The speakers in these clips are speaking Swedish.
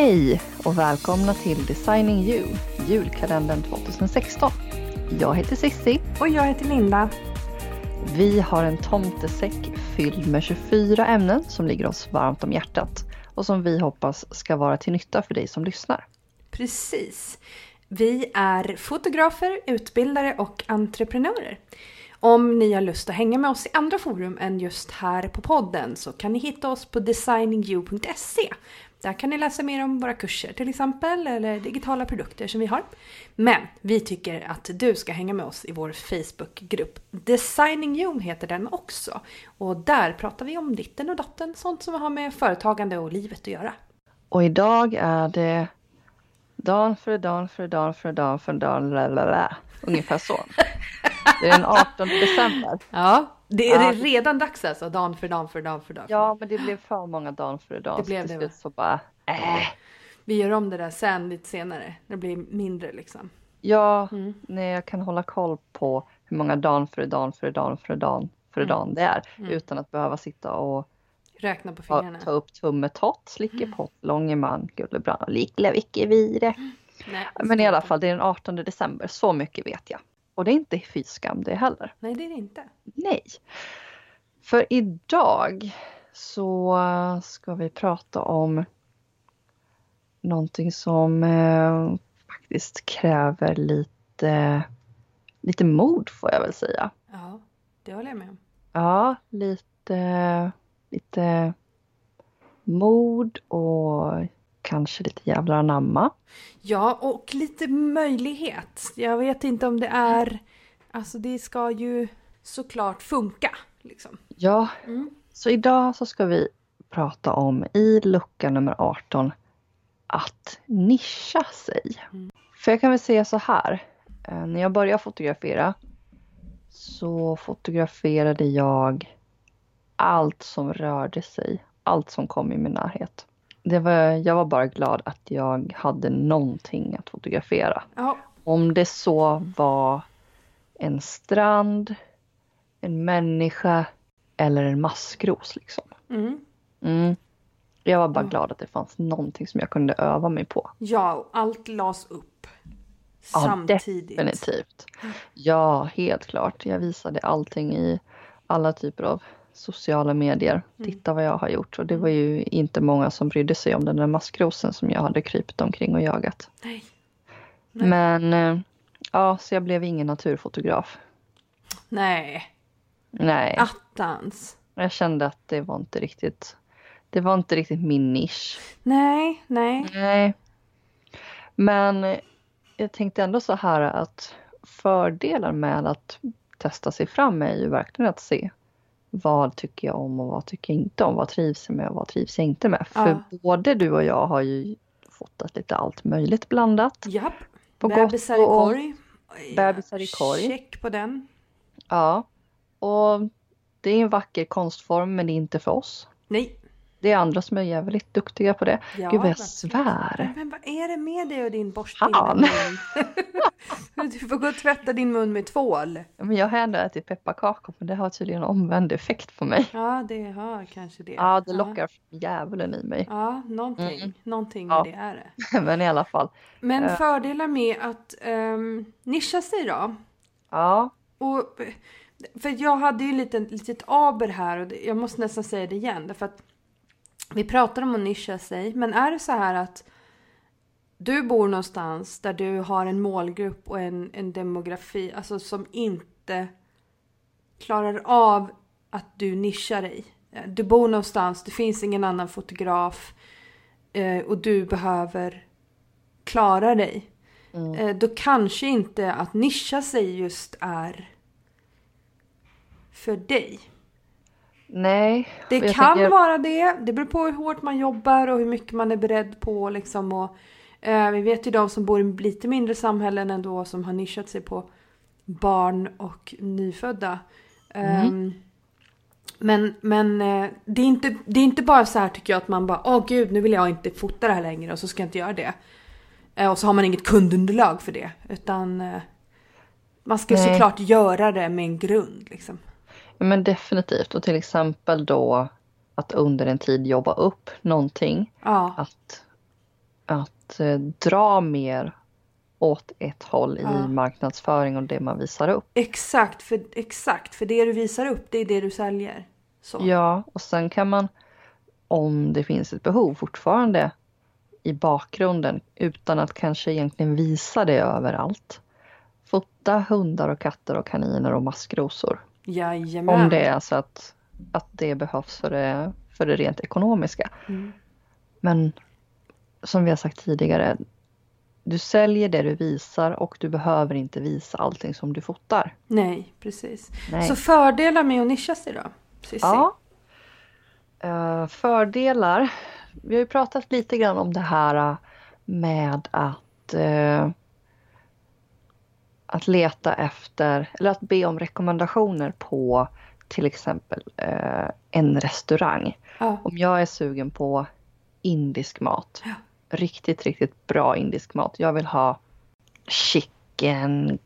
Hej och välkomna till Designing You, julkalendern 2016. Jag heter Sissi. Och jag heter Linda. Vi har en tomtesäck fylld med 24 ämnen som ligger oss varmt om hjärtat och som vi hoppas ska vara till nytta för dig som lyssnar. Precis. Vi är fotografer, utbildare och entreprenörer. Om ni har lust att hänga med oss i andra forum än just här på podden så kan ni hitta oss på designingyou.se. Där kan ni läsa mer om våra kurser till exempel, eller digitala produkter som vi har. Men vi tycker att du ska hänga med oss i vår Facebookgrupp. Designing You heter den också. Och där pratar vi om ditten och datten, sånt som har med företagande och livet att göra. Och idag är det Dan för dan för dan för dan för dan, lalala ungefär så. Det är den 18 december. Ja, det är Ja. redan dags alltså, dan för dan för dan för dan. Ja, men det blev för många dan för dan. Det blev det, slut så bara, äh. Vi gör om det där sen lite senare, det blir mindre liksom. Ja, Mm. när jag kan hålla koll på hur många dan för dan för dan för dan för Mm. dan det är. Mm. Utan att behöva sitta och Räkna på fingrarna. ta upp tummetott, slicka Mm. långeman, gullebrand, likle vicke vire. Nej, Men i alla fall, det är den 18 december, så mycket vet jag. Och det är inte fy skam det heller. Nej, det är det inte. Nej. För idag så ska vi prata om någonting som eh, faktiskt kräver lite, lite mod får jag väl säga. Ja, det håller jag med om. Ja, lite, lite mod och kanske lite jävlar anamma. Ja, och lite möjlighet. Jag vet inte om det är... Alltså det ska ju såklart funka. Liksom. Ja, Mm. så idag så ska vi prata om i lucka nummer 18 att nischa sig. Mm. För jag kan väl säga så här. eh, När jag började fotografera så fotograferade jag allt som rörde sig. Allt som kom i min närhet. Det var, jag var bara glad att jag hade någonting att fotografera. Ja, Om det så var en strand, en människa eller en maskros liksom. mm. Mm. Jag var bara Mm. glad att det fanns någonting som jag kunde öva mig på. ja och allt las upp. Ja, Samtidigt. Definitivt. Mm. Ja, helt klart. Jag visade allting i alla typer av sociala medier. Mm. Titta vad jag har gjort. Och det var ju inte många som brydde sig om den där maskrosen som jag hade krypit omkring och jagat. Nej. Nej. Men eh, ja, så jag blev ingen naturfotograf. Nej. Nej. Attans. Jag kände att det var inte riktigt det var inte riktigt min nisch. Nej, nej. Nej. Men jag tänkte ändå så här att fördelar med att testa sig fram är ju verkligen att se vad tycker jag om och vad tycker jag inte om. Vad trivs jag med och vad trivs jag inte med. För både du och jag har ju fotat lite allt möjligt blandat. Japp. På Bebisar i korg. Bebisar i korg. Check på den. Ja. Och det är en vacker konstform men det är inte för oss. Nej. Det är andra som är jävligt duktiga på det. Ja, Gud vad jag svär. Men vad är det med dig och din mun? Du får gå och tvätta din mun med tvål. Ja, Men jag har ändå ätit pepparkakor men det har tydligen omvänd effekt på mig. Ja, det har kanske det. Ja, det lockar djävulen i mig. Ja, någonting. Mm. Någonting Ja. med det är det. Men i alla fall. Men Eh. fördelar med att um, nischa sig då? Ja, Och, för jag hade ju lite litet aber här och jag måste nästan säga det igen. Därför att vi pratar om att nischa sig. Men är det så här att du bor någonstans där du har en målgrupp och en, en demografi alltså som inte klarar av att du nischar dig. Du bor någonstans, det finns ingen annan fotograf eh, och du behöver klara dig. Mm. Eh, då kanske inte att nischa sig just är för dig. Nej. Det kan tänker- vara det. Det beror på hur hårt man jobbar och hur mycket man är beredd på. Liksom, och, eh, vi vet ju de som bor i lite mindre samhällen ändå som har nischat sig på barn och nyfödda. Ehm, men men eh, det, är inte, det är inte bara så här tycker jag att man bara åh gud nu vill jag inte fota det här längre och så ska jag inte göra det. Eh, och så har man inget kundunderlag för det. Utan eh, man ska Nej. såklart göra det med en grund. Liksom. Men definitivt. Och till exempel då att under en tid jobba upp någonting. Ja. Att att eh, dra mer åt ett håll Ja. i marknadsföring och det man visar upp. Exakt, för, exakt, för det du visar upp det är det du säljer. Så. Ja, och sen kan man om det finns ett behov fortfarande i bakgrunden utan att kanske egentligen visa det överallt. Fota hundar och katter och kaniner och maskrosor. Jajamän. Om det är så att, att det behövs för det, för det rent ekonomiska. Mm. Men som vi har sagt tidigare, du säljer det du visar och du behöver inte visa allting som du fotar. Nej, precis. Nej. Så fördelar med att nischa sig då? Cissi? Ja. Eh, fördelar. Vi har ju pratat lite grann om det här eh, med att eh, att leta efter eller att be om rekommendationer på till exempel eh, en restaurang. Ja. Om jag är sugen på indisk mat. Ja. Riktigt, riktigt bra indisk mat. Jag vill ha chicken,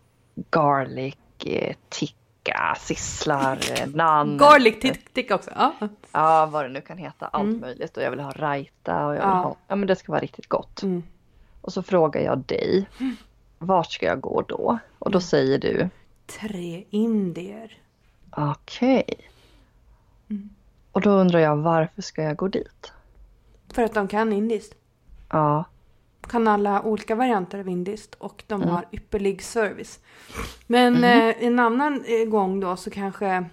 garlic, eh, tikka, sisslar, eh, naan. Garlic tick också. Ja. Ja, vad det nu kan heta. Allt Mm. möjligt. Och jag vill ha raita och jag vill Ja. ha... Ja, men det ska vara riktigt gott. Mm. Och så frågar jag dig. Vart ska jag gå då? Och då Mm. säger du Tre indier. okej. Mm. Och då undrar jag varför ska jag gå dit? För att de kan indiskt. Ja, Kan alla olika varianter av indiskt och de Mm. har ypperlig service. Men Mhm. eh, en annan eh, gång då så kanske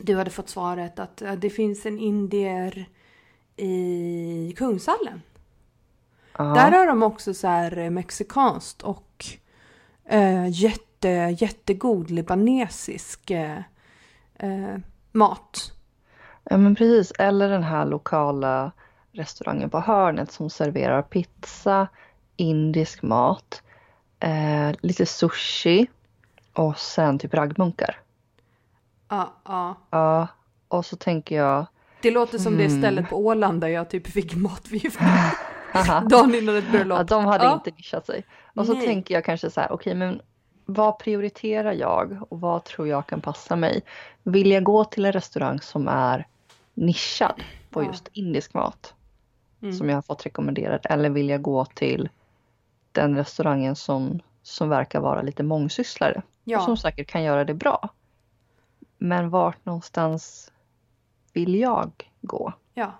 du hade fått svaret att eh, det finns en indier i Kungshallen. Ja. Där har de också så här eh, mexikanskt och eh, jätte, jättegod libanesisk eh, eh, mat. ja men precis. Eller den här lokala restaurangen på hörnet som serverar pizza, indisk mat, eh, lite sushi och sen typ raggmunkar. Ja, ja. Ja, och så tänker jag Det låter som det Mm. stället på Åland där jag typ fick haha, dagen innan ett bröllop. Ja, de hade Ja. inte nischat sig. Och så Nej. tänker jag kanske så här, okej men vad prioriterar jag och vad tror jag kan passa mig? Vill jag gå till en restaurang som är nischad på Ja. just indisk mat Mm. som jag har fått rekommenderad eller vill jag gå till den restaurangen som, som verkar vara lite mångsysslare och som Ja, säkert kan göra det bra. Men vart någonstans vill jag gå? ja.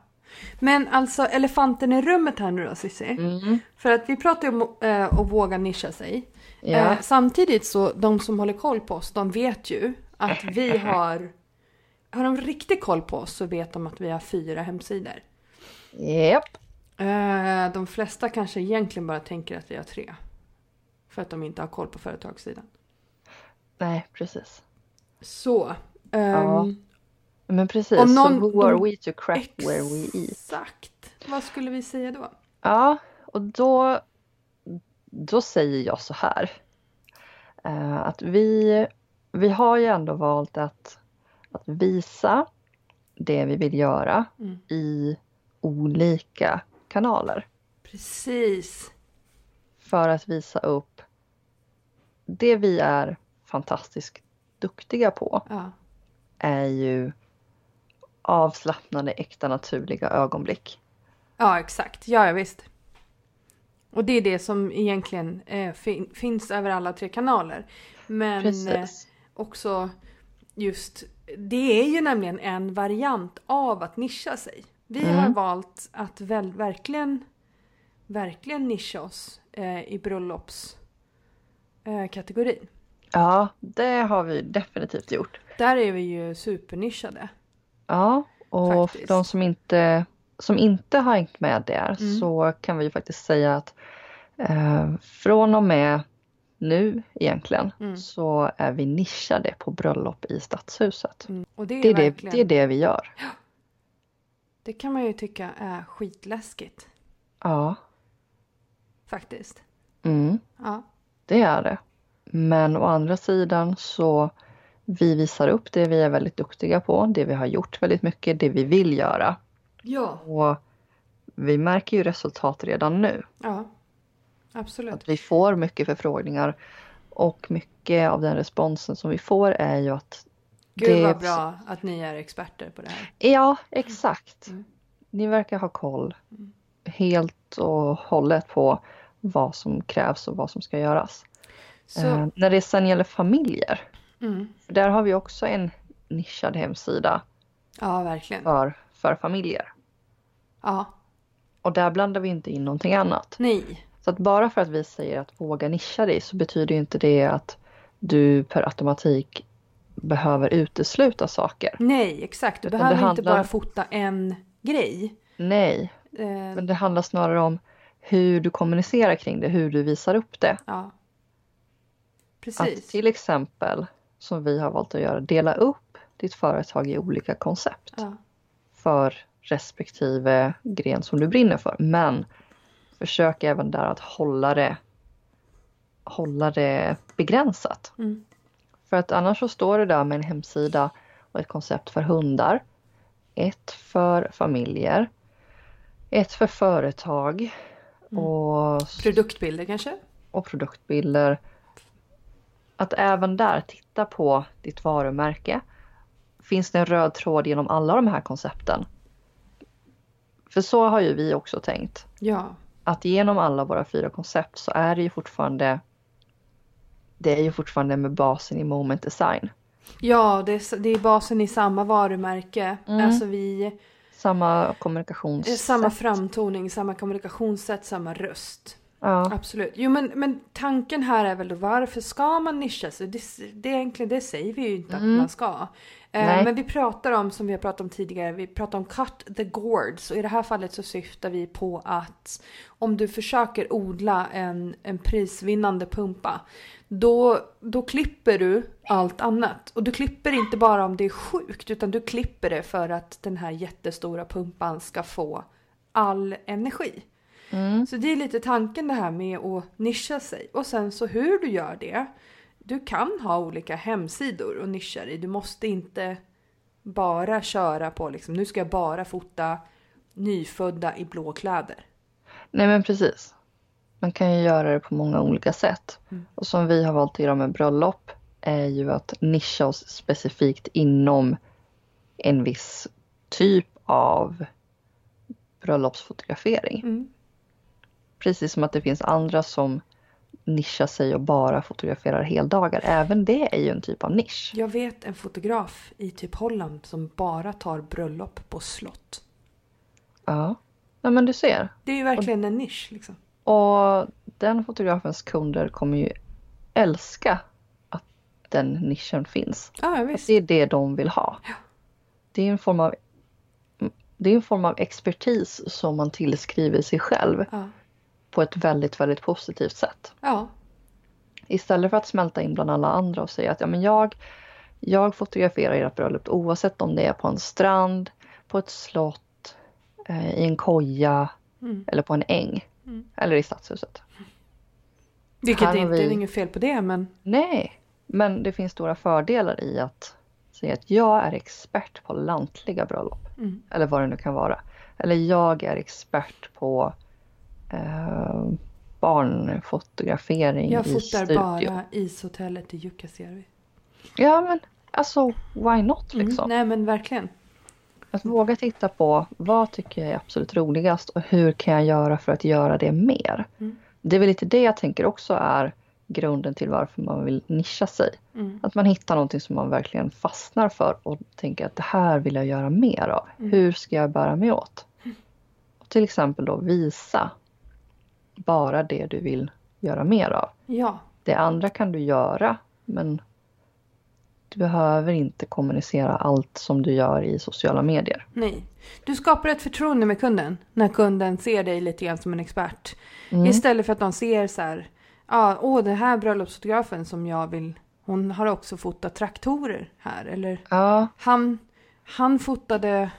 Men alltså elefanten i rummet här nu då Cissi. Mm. För att vi pratar ju om eh, att våga nischa sig. Ja. Eh, samtidigt så de som håller koll på oss, de vet ju att vi har... Har de riktigt koll på oss så vet de att vi har fyra hemsidor. Japp. Eh, de flesta kanske egentligen bara tänker att vi har tre. För att de inte har koll på företagssidan. Nej, precis. Så. ehm, Ja. Men precis, Om så någon- who are we to crap where we eat? Exakt. Vad skulle vi säga då? Ja, och då, då säger jag så här. Eh, att vi, vi har ju ändå valt att, att visa det vi vill göra Mm. i olika kanaler. Precis. För att visa upp det vi är fantastiskt duktiga på Ja. är ju avslappnade, äkta, naturliga ögonblick. Ja, exakt. Ja, ja, visst. Och det är det som egentligen eh, fin- finns över alla tre kanaler. Men eh, också just, det är ju nämligen en variant av att nischa sig. Vi Mm. har valt att väl, verkligen, verkligen nischa oss eh, i bröllopskategorin. Eh. Ja, det har vi definitivt gjort. Där är vi ju supernischade. Ja, och för de som inte, som inte har hängt med där Mm. så kan vi faktiskt säga att eh, från och med nu egentligen Mm. så är vi nischade på bröllop i Stadshuset. Mm. Och det är, Det är det, verkligen, det är det vi gör. det kan man ju tycka är skitläskigt Ja, faktiskt. mm, Ja. det är det. Men å andra sidan så vi visar upp det vi är väldigt duktiga på, det vi har gjort väldigt mycket, det vi vill göra. Ja. Och vi märker ju resultat redan nu. Ja. Absolut. Att vi får mycket förfrågningar och mycket av den responsen som vi får är ju att Gud det- vad bra att ni är experter på det här. Ja, exakt. Mm. Ni verkar ha koll helt och hållet på vad som krävs och vad som ska göras. Så, Eh, när det sen gäller familjer, mm. där har vi också en nischad hemsida Ja, verkligen. för, för familjer. Ja. Och där blandar vi inte in någonting annat. Nej. Så att bara för att vi säger att våga nischa dig så betyder ju inte det att du per automatik behöver utesluta saker. Nej, exakt. Du Utan behöver det inte handlar- bara fota en grej. Nej, Eh, men det handlar snarare om hur du kommunicerar kring det, hur du visar upp det. ja. Att Precis. till exempel, som vi har valt att göra, dela upp ditt företag i olika koncept Ja. för respektive gren som du brinner för. Men försök även där att hålla det, hålla det begränsat. Mm. För att annars så står det där med en hemsida och ett koncept för hundar. Ett för familjer. Ett för företag. Mm. Och, Produktbilder kanske? och produktbilder. Att även där titta på ditt varumärke. Finns det en röd tråd genom alla de här koncepten? För så har ju vi också tänkt. Ja. Att genom alla våra fyra koncept så är det ju fortfarande det är ju fortfarande med basen i moment design. Ja, det är, det är basen i samma varumärke. Mm. Alltså vi... Samma kommunikations... eh, Samma framtoning, samma kommunikationssätt, samma röst. Ja. Absolut. Jo men, men tanken här är väl då varför ska man nischa sig? Det, det, är egentligen, det säger vi ju inte Mm. att man ska. Eh, men vi pratar om, som vi har pratat om tidigare, vi pratar om cut the gourds. Och i det här fallet så syftar vi på att om du försöker odla en, en prisvinnande pumpa. Då, då klipper du allt annat. Och du klipper inte bara om det är sjukt utan du klipper det för att den här jättestora pumpan ska få all energi. Mm. Så det är lite tanken det här med att nischa sig. Och sen så hur du gör det. Du kan ha olika hemsidor och nischa dig. Du måste inte bara köra på liksom, nu ska jag bara fota nyfödda i blå kläder. Nej men precis. Man kan ju göra det på många olika sätt. Mm. Och som vi har valt att göra med bröllop är ju att nischa oss specifikt inom en viss typ av bröllopsfotografering. Mm. Precis som att det finns andra som nischar sig och bara fotograferar heldagar. Även det är ju en typ av nisch. Jag vet en fotograf i typ Holland som bara tar bröllop på slott. Ja. ja men du ser. Det är ju verkligen en nisch liksom. Och den fotografens kunder kommer ju älska att den nischen finns. Ja, visst. det är det de vill ha. Det är en form av det är en form av expertis som man tillskriver sig själv Ja. På ett väldigt, väldigt positivt sätt. ja. Istället för att smälta in bland alla andra och säga att ja, men jag, jag fotograferar ert bröllop oavsett om det är på en strand, på ett slott, eh, i en koja Mm. eller på en äng. Mm. Eller i stadshuset. Vilket Här har inte vi- är inget fel på det men Nej, men det finns stora fördelar i att säga att jag är expert på lantliga bröllop. Mm. Eller vad det nu kan vara. Eller jag är expert på eh, barnfotografering jag i fotar studio. bara ishotellet i Jukkasjärvi. Ja men alltså why not Mm. liksom. Nej men verkligen. Att våga titta på vad tycker jag är absolut roligast och hur kan jag göra för att göra det mer. Mm. Det är väl lite det jag tänker också är grunden till varför man vill nischa sig. Mm. Att man hittar någonting som man verkligen fastnar för och tänker att det här vill jag göra mer av. Mm. Hur ska jag bära mig åt? Och till exempel då visa bara det du vill göra mer av. Ja. Det andra kan du göra men du behöver inte kommunicera allt som du gör i sociala medier. Nej. Du skapar ett förtroende med kunden när kunden ser dig lite grann som en expert. Mm. Istället för att de ser så här, ja, åh den här bröllopsfotografen som jag vill, hon har också fotat traktorer här. Eller Ja, han, han fotade,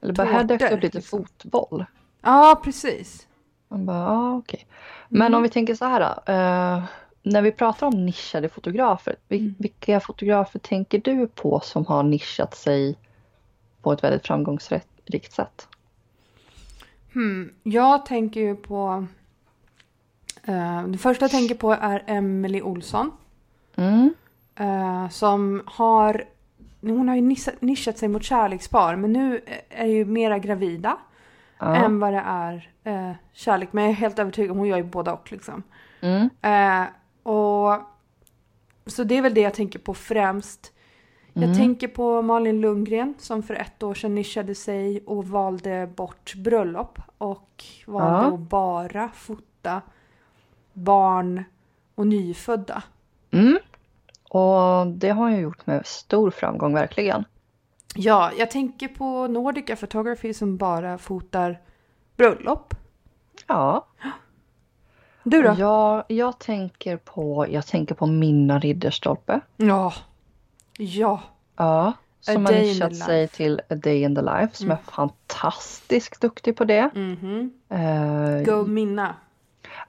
eller bara här dök det upp lite liksom. fotboll. ja precis. Man bara, ja okej. Men Mm. om vi tänker så här då. Eh, när vi pratar om nischade fotografer, vil- Mm. vilka fotografer tänker du på som har nischat sig på ett väldigt framgångsrikt sätt? Hmm. Jag tänker ju på, eh, det första jag tänker på är Emily Olsson. Mm. Eh, som har, hon har ju nischat sig mot kärlekspar men nu är ju mera gravida. Ja. än vad det är eh, kärlek. Men jag är helt övertygad om hon gör ju båda och liksom. Mm. Eh, och Så det är väl det jag tänker på främst. Jag Mm. tänker på Malin Lundgren som för ett år sedan nischade sig och valde bort bröllop och valde Ja. att bara fota barn och nyfödda. Mm. Och det har jag gjort med stor framgång verkligen. Ja, jag tänker på Nordica Photography som bara fotar bröllop. Ja, Du då? jag, jag, tänker på, jag tänker på Minna Ridderstolpe. Ja. Ja. Ja, som har nischat sig till A Day in the Life som Mm. är fantastiskt duktig på det. Mhm. Eh, Go Minna.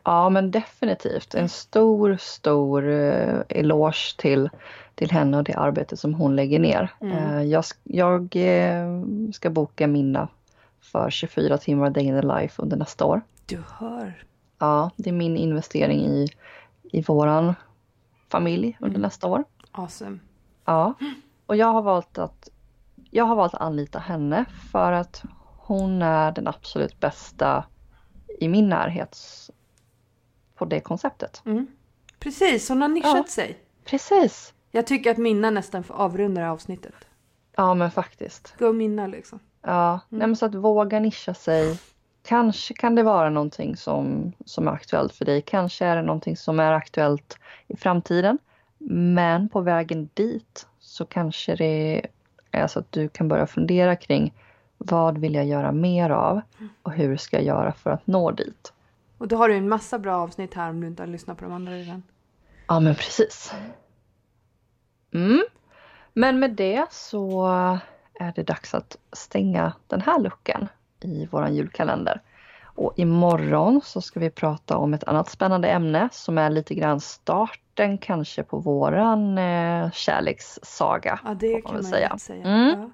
Ja men definitivt. En stor, stor eh, eloge till, till henne och det arbete som hon lägger ner. Mm. Eh, jag jag eh, ska boka Minna för 24 timmar Day in the Life under nästa år. Du hör. Ja, det är min investering i, i våran familj under Mm. nästa år. Awesome. Ja, och jag har valt att jag har valt att anlita henne för att hon är den absolut bästa i min närhet på det konceptet. Mm. Precis, hon har nischat Ja. sig. Precis. Jag tycker att Minna nästan får avrunda här avsnittet. Ja men faktiskt. Go Minna liksom. Ja, nej, men så att våga nischa sig. Kanske kan det vara någonting som, som är aktuellt för dig. Kanske är det någonting som är aktuellt i framtiden. Men på vägen dit så kanske det är så att du kan börja fundera kring vad vill jag göra mer av och hur ska jag göra för att nå dit? Och då har du en massa bra avsnitt här om du inte har lyssnat på de andra redan. Ja men precis. Mm. Men med det så är det dags att stänga den här luckan i våran julkalender. Och imorgon så ska vi prata om ett annat spännande ämne som är lite grann starten kanske på våran eh, kärlekssaga. Ja, det kan man säga. säga. Mm. Ja.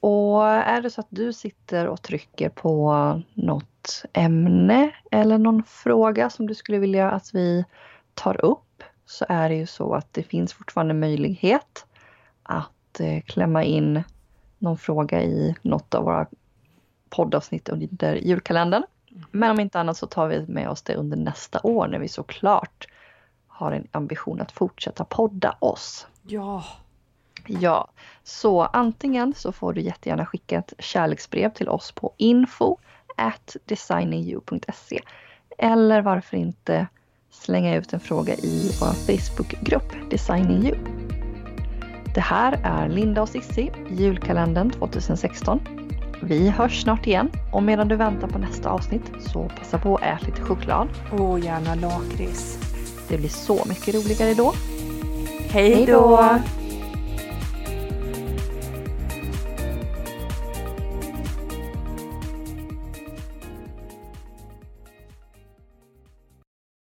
Och är det så att du sitter och trycker på något ämne eller någon fråga som du skulle vilja att vi tar upp så är det ju så att det finns fortfarande möjlighet att eh, klämma in någon fråga i något av våra poddavsnitt under julkalendern. Men om inte annat så tar vi med oss det under nästa år när vi såklart har en ambition att fortsätta podda oss. ja. Ja, så antingen så får du jättegärna skicka ett kärleksbrev till oss på info at designingyou.se eller varför inte slänga ut en fråga i vår Facebookgrupp Designing You. Det här är Linda och Sissi, julkalendern 2016. Vi hörs snart igen och medan du väntar på nästa avsnitt så passa på att äta lite choklad. Och gärna lakrits. Det blir så mycket roligare då. Hej då!